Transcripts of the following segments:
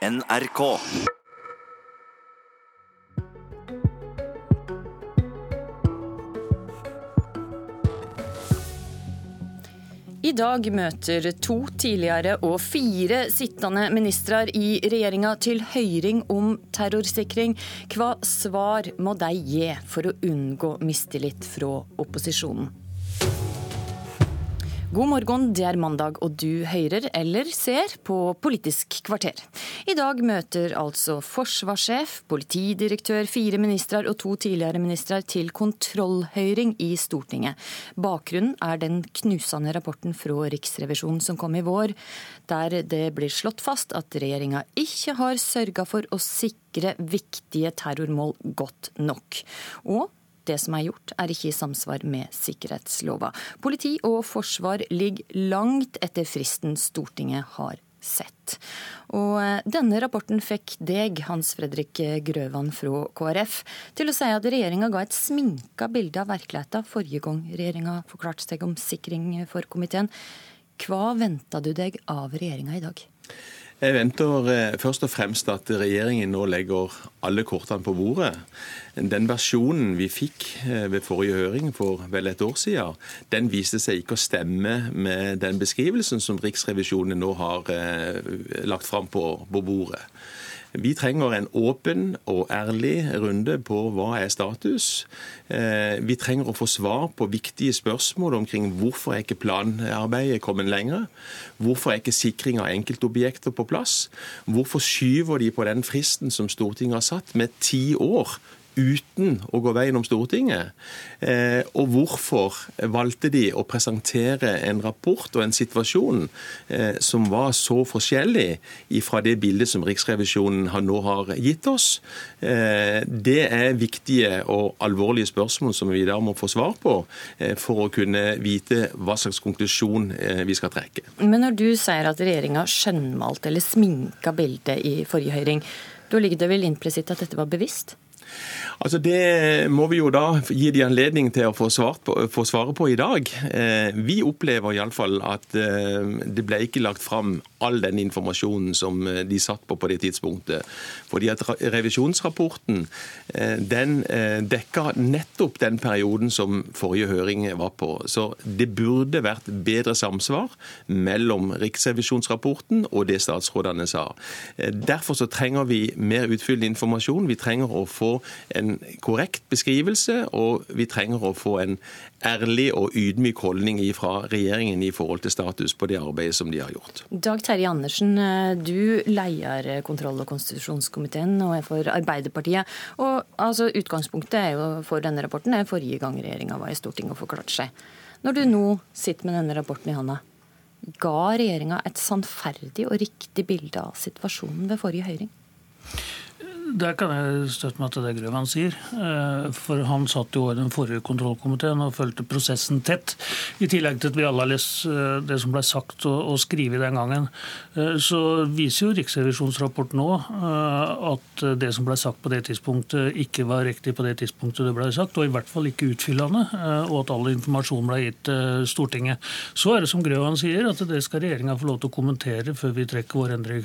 NRK. I dag møter to tidligere og fire sittende ministre i regjeringa til høring om terrorsikring. Hva svar må de gi for å unngå mistillit fra opposisjonen? God morgen, det er mandag, og du hører eller ser på Politisk kvarter. I dag møter altså forsvarssjef, politidirektør, fire ministre og to tidligere ministre til kontrollhøring i Stortinget. Bakgrunnen er den knusende rapporten fra Riksrevisjonen som kom i vår, der det blir slått fast at regjeringa ikke har sørga for å sikre viktige terrormål godt nok. Og det som er gjort, er ikke i samsvar med sikkerhetslova. Politi og forsvar ligger langt etter fristen Stortinget har sett. Og eh, denne rapporten fikk deg, Hans Fredrik Grøvan fra KrF, til å si at regjeringa ga et sminka bilde av virkeligheten forrige gang regjeringa forklarte seg om sikring for komiteen. Hva venta du deg av regjeringa i dag? Jeg venter eh, først og fremst at regjeringen nå legger alle kortene på bordet. Den versjonen vi fikk eh, ved forrige høring for vel et år siden, den viste seg ikke å stemme med den beskrivelsen som Riksrevisjonen nå har eh, lagt fram på, bordet. Vi trenger en åpen og ærlig runde på hva er status. Eh, vi trenger å få svar på viktige spørsmål omkring hvorfor er ikke planarbeidet kommet lenger. Hvorfor er ikke sikring av enkeltobjekter på plass? Hvorfor skyver de på den fristen som Stortinget har satt, med ti år uten å gå veien om Stortinget. Eh, og hvorfor valgte de å presentere en rapport og en situasjon eh, som var så forskjellig fra det bildet som Riksrevisjonen nå har gitt oss? Eh, det er viktige og alvorlige spørsmål som vi da må få svar på for å kunne vite hva slags konklusjon vi skal trekke. Men når du sier at regjeringa skjønnmalte eller sminka bildet i forrige høring, da ligger det vel implisitt at dette var bevisst? Altså Det må vi jo da gi de anledning til å få, på, få svare på i dag. Eh, vi opplever iallfall at eh, det ble ikke lagt fram all den informasjonen som eh, de satt på på det tidspunktet. Fordi at Revisjonsrapporten den dekka nettopp den perioden som forrige høring var på. Så det burde vært bedre samsvar mellom Riksrevisjonsrapporten og det statsrådene sa. Derfor så trenger vi mer utfyllende informasjon. Vi trenger å få en korrekt beskrivelse, og vi trenger å få en ærlig og ydmyk holdning fra regjeringen i forhold til status på det arbeidet som de har gjort. Dag Terje Andersen, du leier kontroll- og konstitusjonskomiteen og er for Arbeiderpartiet. Og altså, Utgangspunktet er jo for denne rapporten er forrige gang regjeringa var i Stortinget og forklarte seg. Når du nå sitter med denne rapporten i hånda, ga regjeringa et sannferdig og riktig bilde av situasjonen ved forrige høring? Der kan jeg støtte meg til det Grøvan sier. Eh, for han satt jo i den forrige kontrollkomiteen og fulgte prosessen tett. I tillegg til at vi alle har lest eh, det som ble sagt og skrevet den gangen. Eh, så viser jo Riksrevisjonens rapport nå at det som ble sagt på det tidspunktet, ikke var riktig på det tidspunktet det ble sagt, og i hvert fall ikke utfyllende, og at all informasjon ble gitt Stortinget. Så er det som Grøvan sier, at det skal regjeringa få lov til å kommentere før vi trekker vår endre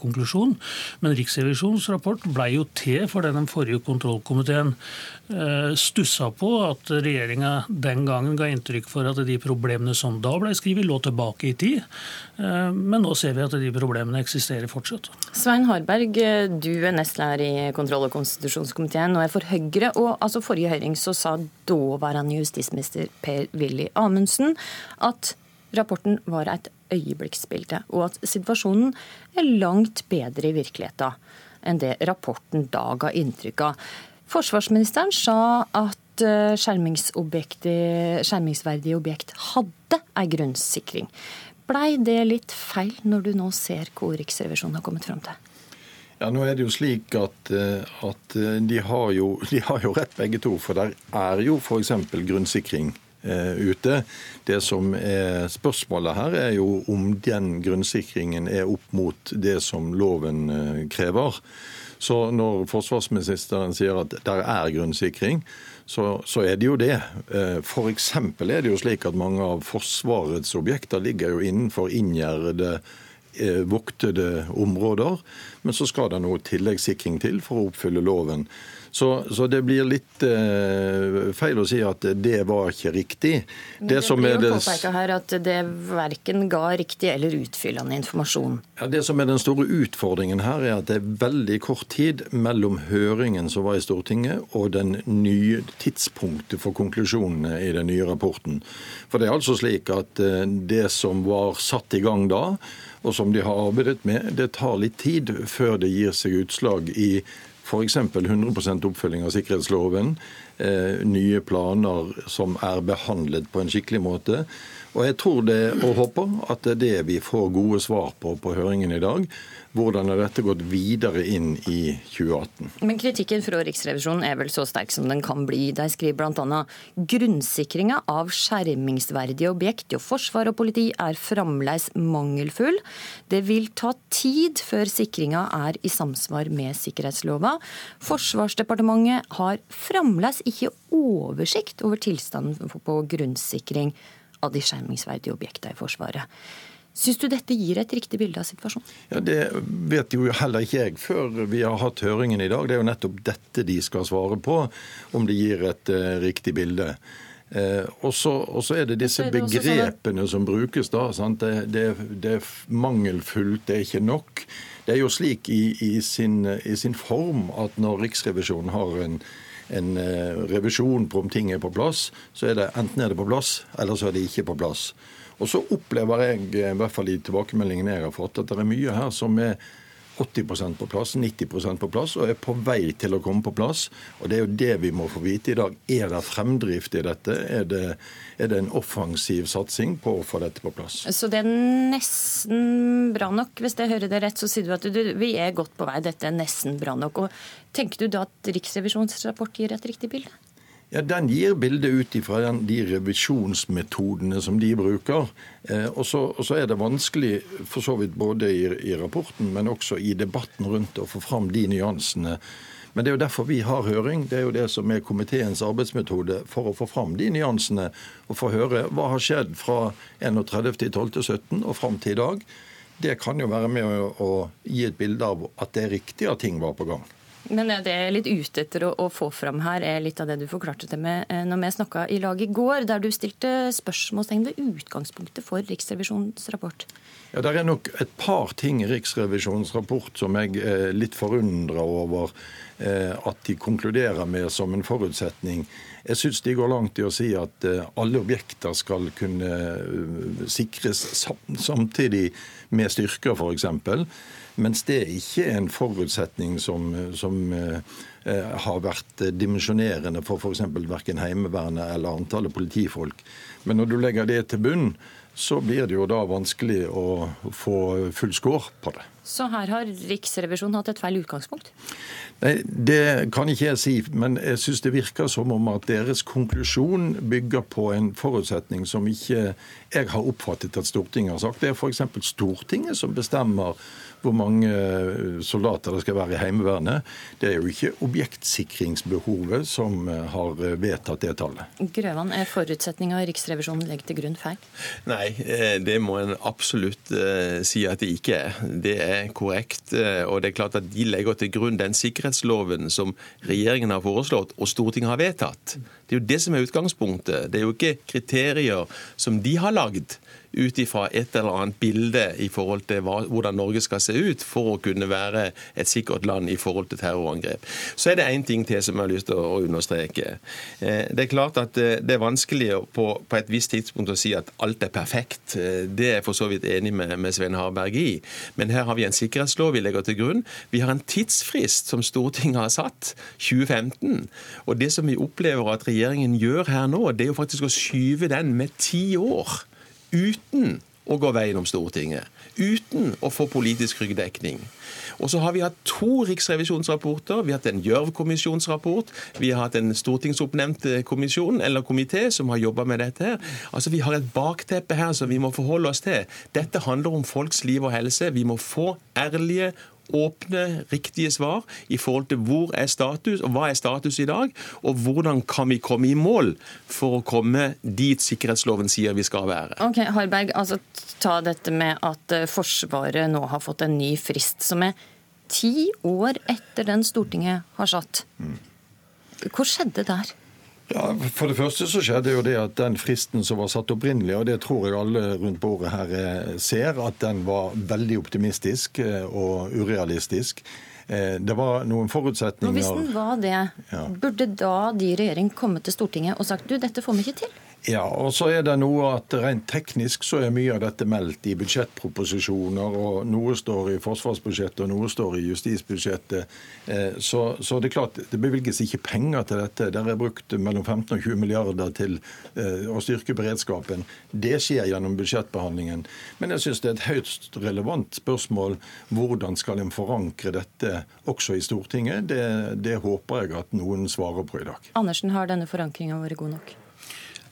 konklusjon. Men Riksrevisjonens rapport ble blei jo til fordi den forrige kontrollkomiteen eh, stussa på at regjeringa den gangen ga inntrykk for at de problemene som da ble skrevet, lå tilbake i tid. Eh, men nå ser vi at de problemene eksisterer fortsatt. Svein Harberg, du er nestleder i kontroll- og konstitusjonskomiteen og er for Høyre. og altså Forrige høring så sa daværende justisminister Per-Willy Amundsen at rapporten var et øyeblikksbilde, og at situasjonen er langt bedre i virkeligheten enn det rapporten da ga inntrykk av. Forsvarsministeren sa at eh, skjermingsverdige objekt hadde ei grunnsikring. Blei det litt feil når du nå ser hva Riksrevisjonen har kommet fram til? Ja, nå er det jo slik at, eh, at eh, de, har jo, de, har jo, rett begge to. For der er jo f.eks. grunnsikring ute. Det som er spørsmålet her, er jo om den grunnsikringen er opp mot det som loven eh, krever. Så når forsvarsministeren sier at der er grunnsikring, så, så er det jo det. Eh, F.eks. er det jo slik at mange av Forsvarets objekter ligger jo innenfor inngjerdede voktede områder. Men så skal det noe tilleggssikring til for å oppfylle loven. Så, så, det blir litt eh, feil å si at det var ikke riktig. Men det, det blir jo påpeka her at det verken ga riktig eller utfyllende informasjon. Ja, det som er den store utfordringen her, er at det er veldig kort tid mellom høringen som var i Stortinget, og den nye tidspunktet for konklusjonene i den nye rapporten. For det er altså slik at uh, det som var satt i gang da, og som de har arbeidet med, det tar litt tid før det gir seg utslag i F.eks. 100 oppfølging av sikkerhetsloven, eh, nye planer som er behandlet på en skikkelig måte. Og jeg tror det, og håper at det er det vi får gode svar på på høringen i dag. Hvordan har dette gått videre inn i 2018? Men Kritikken fra Riksrevisjonen er vel så sterk som den kan bli. De skriver bl.a.: Grunnsikringa av skjermingsverdige objekt og forsvar og politi er fremdeles mangelfull. Det vil ta tid før sikringa er i samsvar med sikkerhetslova. Forsvarsdepartementet har fremdeles ikke oversikt over tilstanden på grunnsikring av de skjermingsverdige objektene i Forsvaret. Syns du dette gir et riktig bilde av situasjonen? Ja, Det vet jo heller ikke jeg før vi har hatt høringen i dag. Det er jo nettopp dette de skal svare på, om det gir et uh, riktig bilde. Uh, og så er det disse er det begrepene sånn som brukes da. Det, det, det, er mangelfullt, det er ikke nok. Det er jo slik i, i, sin, i sin, form at når Riksrevisjonen har en, en uh, revisjon på om ting er på plass, så er det enten er det på plass, eller så er det ikke på plass. Og så opplever jeg, i hvert fall i tilbakemeldingene jeg har fått, at det er mye her som er 80% på plass, 90% på plass og er på vei til å komme på plass. Og Det er jo det vi må få vite i dag. Er det fremdrift i dette? Er det, er det en offensiv satsing på å få dette på plass? Så det er nesten bra nok. Hvis jeg hører det rett, så sier du at du, vi er godt på vei. Dette er nesten bra nok. Og Tenker du da at Riksrevisjonens rapport gir et riktig bilde? Ja, Den gir bildet ut ifra de revisjonsmetodene som de bruker. Eh, og, så, og, så, er det vanskelig, for så vidt både i, i, rapporten, men også i debatten rundt å få fram de nyansene. Men det er jo derfor vi har høring. Det er jo det som er komiteens arbeidsmetode for å få fram de nyansene og få høre hva har skjedd fra 31.12.17 og fram til i dag. Det kan jo være med å, å gi et bilde av at det er riktig at ting var på gang. Men det jeg er litt ute etter å, å, få fram her, er litt av det du forklarte det med eh, når vi snakka i lag i går, der du stilte spørsmålstegn ved utgangspunktet for Riksrevisjonens rapport. Ja, Det er nok et par ting i Riksrevisjonens rapport som jeg er litt forundra over eh, at de konkluderer med som en forutsetning. Jeg syns de går langt i å si at eh, alle objekter skal kunne sikres samtidig med styrker, f.eks. Mens det ikke er en forutsetning som, som eh, har vært dimensjonerende for f.eks. verken Heimevernet eller antallet politifolk. Men når du legger det til bunn, så blir det jo da vanskelig å få full score på det. Så her har Riksrevisjonen hatt et feil utgangspunkt? Nei, Det kan ikke jeg si, men jeg syns det virker som om at deres konklusjon bygger på en forutsetning som ikke jeg har oppfattet at Stortinget har sagt. Det er f.eks. Stortinget som bestemmer hvor mange eh, soldater det skal være i Heimevernet. Det er jo ikke objektsikringsbehovet som eh, har eh, vedtatt det tallet. Grøvan, er forutsetninga Riksrevisjonen legger til grunn feil? Nei, det må en absolutt si at det ikke er. Det er korrekt. Og det er klart at de legger til grunn den sikkerhetsloven som regjeringen har foreslått og Stortinget har vedtatt. Det er jo det som er utgangspunktet. Det er jo ikke kriterier som de har lagd ut ifra et eller annet bilde i forhold til hva, hvordan Norge skal se ut for å kunne være et sikkert land i forhold til terrorangrep. Så er det én ting til som jeg har lyst til å understreke. Eh, det er klart at eh, det er vanskelig på, på et visst tidspunkt å si at alt er perfekt. Eh, det er jeg for så vidt enig med, med Svein Harberg i. Men her har vi en sikkerhetslov vi legger til grunn. Vi har en tidsfrist som Stortinget har satt, 2015. Og det som vi opplever at regjeringen gjør her nå, det er jo faktisk å skyve den med ti år uten å gå veien om Stortinget. Uten å få politisk ryggdekning. Og så har vi hatt to riksrevisjonsrapporter. Vi har hatt en Gjørv-kommisjonsrapport. Vi har hatt en stortingsoppnevnt eh, kommisjon eller komité som har jobba med dette. her. Altså Vi har et bakteppe her som vi må forholde oss til. Dette handler om folks liv og helse. Vi må få ærlige åpne, riktige svar i forhold til hvor er status, og hva er status i dag, og hvordan kan vi komme i mål for å komme dit sikkerhetsloven sier vi skal være. Ok, Harberg, altså ta dette med at eh, Forsvaret nå har fått en ny frist, som er ti år etter den Stortinget har satt. Hva skjedde der? Ja, For det første så skjedde jo det at den fristen som var satt opprinnelig, og det tror jeg alle rundt bordet her eh, ser, at den var veldig optimistisk eh, og urealistisk. Eh, det var noen forutsetninger Og Hvis den var det, Ja. burde da de i regjering kommet til Stortinget og sagt du, dette får vi ikke til? Ja, og så er det noe at rent teknisk så er mye av dette meldt i budsjettproposisjoner, og noe står i forsvarsbudsjettet, og noe står i justisbudsjettet. Eh, Så, så det er klart, det bevilges ikke penger til dette. Der er brukt mellom 15 og 20 milliarder til eh, å styrke beredskapen. Det skjer gjennom budsjettbehandlingen. Men jeg syns det er et høyst relevant spørsmål hvordan skal en forankre dette også i Stortinget. Det, det håper jeg at noen svarer på i dag. Andersen, har denne forankringa vært god nok?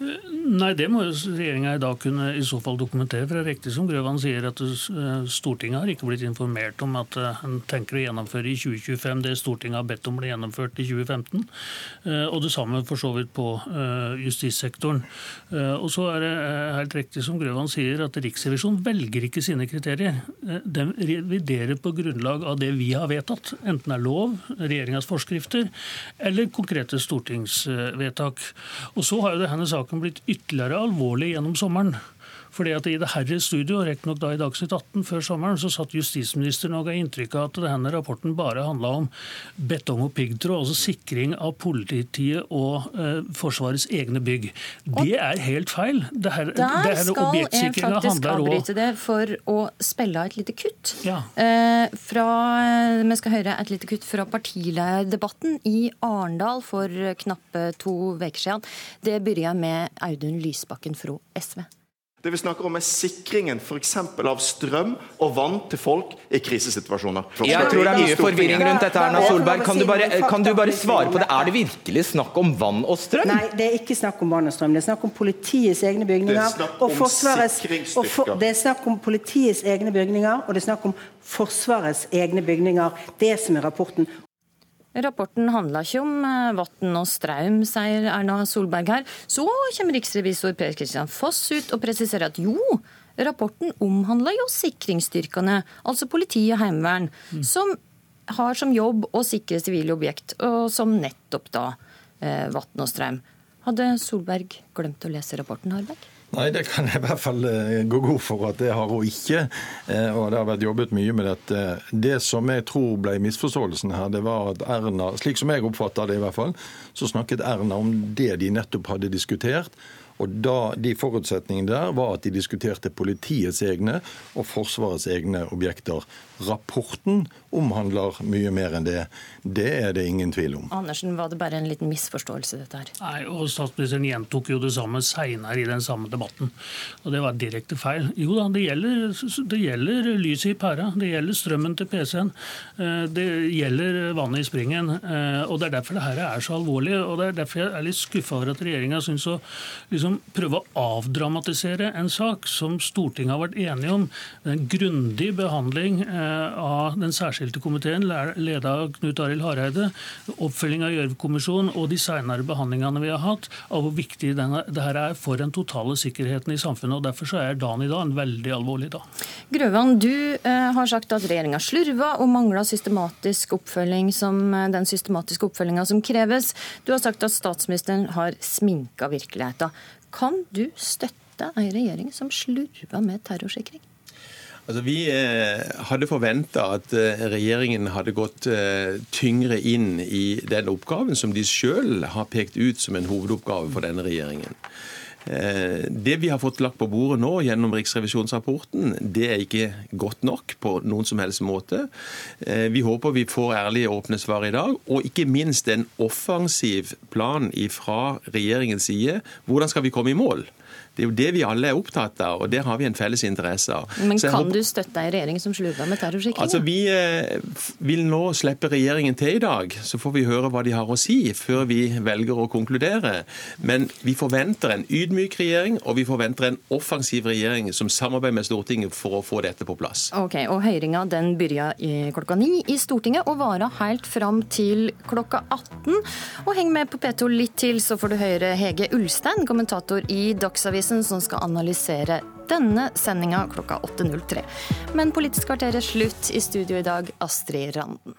Nei, det må jo regjeringa i dag kunne i så fall dokumentere. For det er riktig som Grøvan sier, at eh, Stortinget har ikke blitt informert om at eh, en tenker å gjennomføre i 2025 det Stortinget har bedt om ble gjennomført i 2015. Eh, Og det samme for så vidt på justissektoren. Og så er det helt riktig som Grøvan sier, at Riksrevisjonen velger ikke sine kriterier. De reviderer på grunnlag av det vi har vedtatt, enten det er lov, regjeringas forskrifter eller konkrete stortingsvedtak. Og så har jo denne saken blitt ytterligere alvorlig gjennom sommeren. Fordi at I det herre studio, riktignok da i Dagsnytt 18 før sommeren, så satt justisministeren og ga inntrykk av at denne rapporten bare handla om betong og piggtråd, altså sikring av politiet og eh, Forsvarets egne bygg. Det er helt feil. Det her, det Der her skal jeg faktisk avbryte det for å spille av et lite kutt. Ja. Eh, fra, vi skal høre et lite kutt fra partilederdebatten i Arendal for knappe to uker siden. Det begynner med Audun Lysbakken fra SV. Det vi snakker om er sikringen f.eks. av strøm og vann til folk i krisesituasjoner. Jeg tror det er mye forvirring rundt dette. Erna Solberg. Kan du, bare, kan du bare svare på det? Er det virkelig snakk om vann og strøm? Nei, det er ikke snakk om vann og strøm. Det er snakk om politiets egne er bygninger. og Forsvarets- og for, det er snakk om politiets egne bygninger, og det er snakk om Forsvarets egne bygninger. Det som er rapporten. Rapporten handla ikke om eh, vann og strøm, sier Erna Solberg her. Så kommer riksrevisor Per Kristian Foss ut og presiserer at jo, rapporten omhandla jo sikringsstyrkene, altså politi og heimevern, som har som jobb å sikre sivile objekt, og som nettopp da eh, vann og strøm. Hadde Solberg glemt å lese rapporten, Harberg? Nei, det kan jeg i hvert fall eh, gå god for at det har hun ikke. Eh, Og det har vært jobbet mye med dette. Det som jeg tror ble misforståelsen her, det var at Erna, slik som jeg oppfatta det i hvert fall, så snakket Erna om det de nettopp hadde diskutert. Og da, De forutsetningene der var at de diskuterte politiets egne og Forsvarets egne objekter. Rapporten omhandler mye mer enn det. Det er det ingen tvil om. Andersen, var det bare en liten misforståelse, dette her? Nei, og Statsministeren gjentok jo det samme seinere i den samme debatten. Og det var direkte feil. Jo da, det gjelder, det gjelder lyset i pæra, det gjelder strømmen til PC-en, eh, det gjelder vannet i springen. eh, Og det er derfor det her er så alvorlig. Og det er derfor jeg er litt skuffa over at regjeringa syns å liksom prøve å avdramatisere en sak som Stortinget har vært enige om. En grundig behandling eh, av den særskilte komiteen, ledet av Knut Arild Hareide, oppfølging av Gjørv-kommisjonen og de senere behandlingene vi har hatt, av hvor viktig denne, det her er for den totale sikkerheten i samfunnet. og Derfor så er dagen i dag en veldig alvorlig dag. Grøvan, du eh, har sagt at regjeringa slurva og mangla systematisk oppfølging som, eh, den systematiske oppfølginga som kreves. Du har sagt at statsministeren har sminka virkeligheten. Kan du støtte ei regjering som slurva med terrorsikring? Altså, vi eh, hadde forventa at eh, regjeringen hadde gått eh, tyngre inn i den oppgaven som de sjøl har pekt ut som en hovedoppgave for denne regjeringen. Det vi har fått lagt på bordet nå gjennom Riksrevisjonsrapporten, det er ikke godt nok på noen som helst måte. Vi håper vi får ærlige åpne svar i dag, og ikke minst en offensiv plan fra regjeringens side. Hvordan skal vi komme i mål? Det er jo det vi alle er opptatt av, og det har vi en felles interesse. Men kan håper- du støtte ei regjering som slurver med terrorsikringen? Altså, Vi eh, vil nå slippe regjeringen til i dag, så får vi høre hva de har å si før vi velger å konkludere. Men vi forventer en ydmyk regjering, og vi forventer en offensiv regjering som samarbeider med Stortinget for å få dette på plass. Ok, og Høringa den begynner klokka ni i Stortinget og varer helt fram til klokka 18. Og heng med på P2 litt til, så får du høre Hege Ulstein, kommentator i Dagsavisen, som skal analysere denne sendinga klokka 8.03. Men Politisk kvarter er slutt. I studio i dag, Astrid Randen.